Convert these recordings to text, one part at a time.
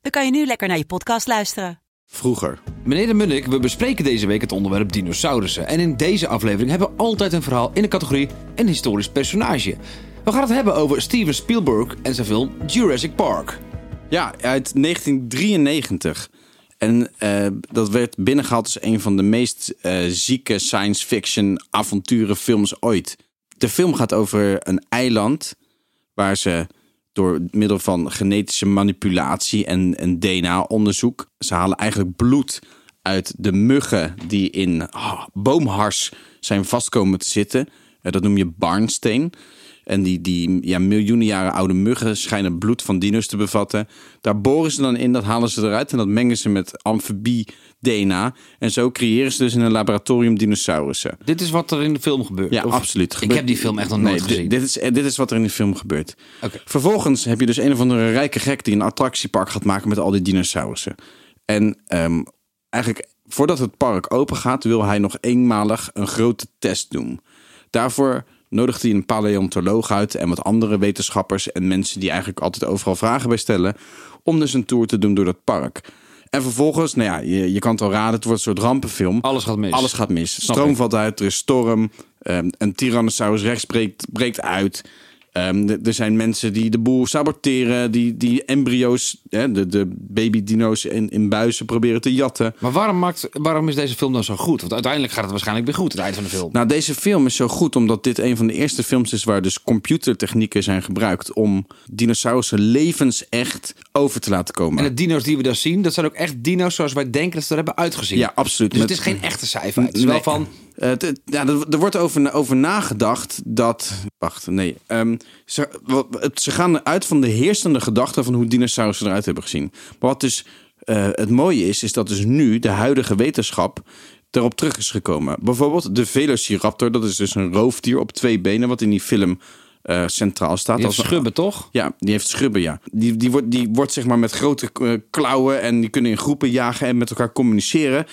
dan kan je nu lekker naar je podcast luisteren. Vroeger. Meneer de Munnik, we bespreken deze week het onderwerp dinosaurussen. En in deze aflevering hebben we altijd een verhaal in de categorie een historisch personage. We gaan het hebben over Steven Spielberg en zijn film Jurassic Park. Ja, uit 1993. En eh, dat werd binnengehaald als een van de meest eh, zieke science fiction avonturenfilms ooit. De film gaat over een eiland waar ze door middel van genetische manipulatie en, en DNA-onderzoek. Ze halen eigenlijk bloed uit de muggen die in ah, boomhars zijn vastkomen te zitten. Eh, dat noem je barnsteen. En die, die ja, miljoenen jaren oude muggen schijnen bloed van dino's te bevatten. Daar boren ze dan in, dat halen ze eruit en dat mengen ze met amfibie-DNA. En zo creëren ze dus in een laboratorium dinosaurussen. Dit is wat er in de film gebeurt. Ja, of- absoluut. Ik heb die film echt nog nooit Nee, gezien. Dit, is, eh, dit is wat er in de film gebeurt. Vervolgens heb je dus een of andere rijke gek die een attractiepark gaat maken met al die dinosaurussen. En ehm, eigenlijk voordat het park open gaat, wil hij nog eenmalig een grote test doen. Daarvoor nodigt hij een paleontoloog uit en wat andere wetenschappers en mensen die eigenlijk altijd overal vragen bij stellen, om dus een tour te doen door dat park. En vervolgens, nou ja, je, je kan het al raden, het wordt een soort rampenfilm. Alles gaat mis. Alles gaat mis. Snap Stroom ik. valt uit, er is storm. ehm, een Tyrannosaurus rex breekt, breekt uit. Ehm, er zijn mensen die de boel saboteren. Die, die embryo's, hè, de, de baby-dino's in, in buizen proberen te jatten. Maar waarom, maakt, waarom is deze film dan zo goed? Want uiteindelijk gaat het waarschijnlijk weer goed, het eind van de film. Nou, deze film is zo goed omdat dit een van de eerste films is waar dus computertechnieken zijn gebruikt om dinosaurussen levensecht over te laten komen. En de dino's die we daar zien, dat zijn ook echt dino's zoals wij denken dat ze er hebben uitgezien. Ja, absoluut. Dus het is geen echte cijfer. Het is wel van, Eh, ja, er, wordt over, over nagedacht dat. Wacht, nee. ehm, ze, wat- het- ze gaan uit van de heersende gedachte van hoe dinosaurussen eruit hebben gezien. Maar wat dus eh, het mooie is, is dat dus nu de huidige wetenschap erop terug is gekomen. Bijvoorbeeld de Velociraptor, dat is dus een roofdier op twee benen, wat in die film eh, centraal staat. die heeft Als schubben toch? ja, die heeft schubben, ja. Die, die, wordt, die wordt zeg maar met grote klauwen en die kunnen in groepen jagen en met elkaar communiceren.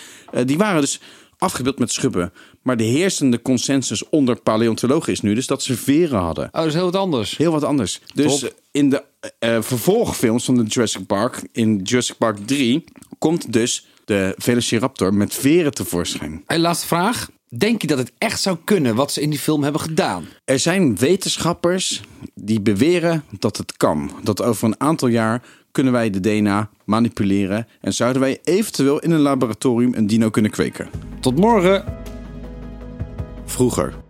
Die waren dus afgebeeld met schubben. Maar de heersende consensus onder paleontologen is nu dus dat ze veren hadden. Oh, dat is heel wat anders. Heel wat anders. Dus Top. in de eh, vervolgfilms van de Jurassic Park, in Jurassic Park 3, komt dus de Velociraptor met veren tevoorschijn. Hey, laatste vraag. Denk je dat het echt zou kunnen wat ze in die film hebben gedaan? Er zijn wetenschappers die beweren dat het kan. Dat over een aantal jaar kunnen wij de DNA manipuleren en zouden wij eventueel in een laboratorium een dino kunnen kweken. Tot morgen. Vroeger.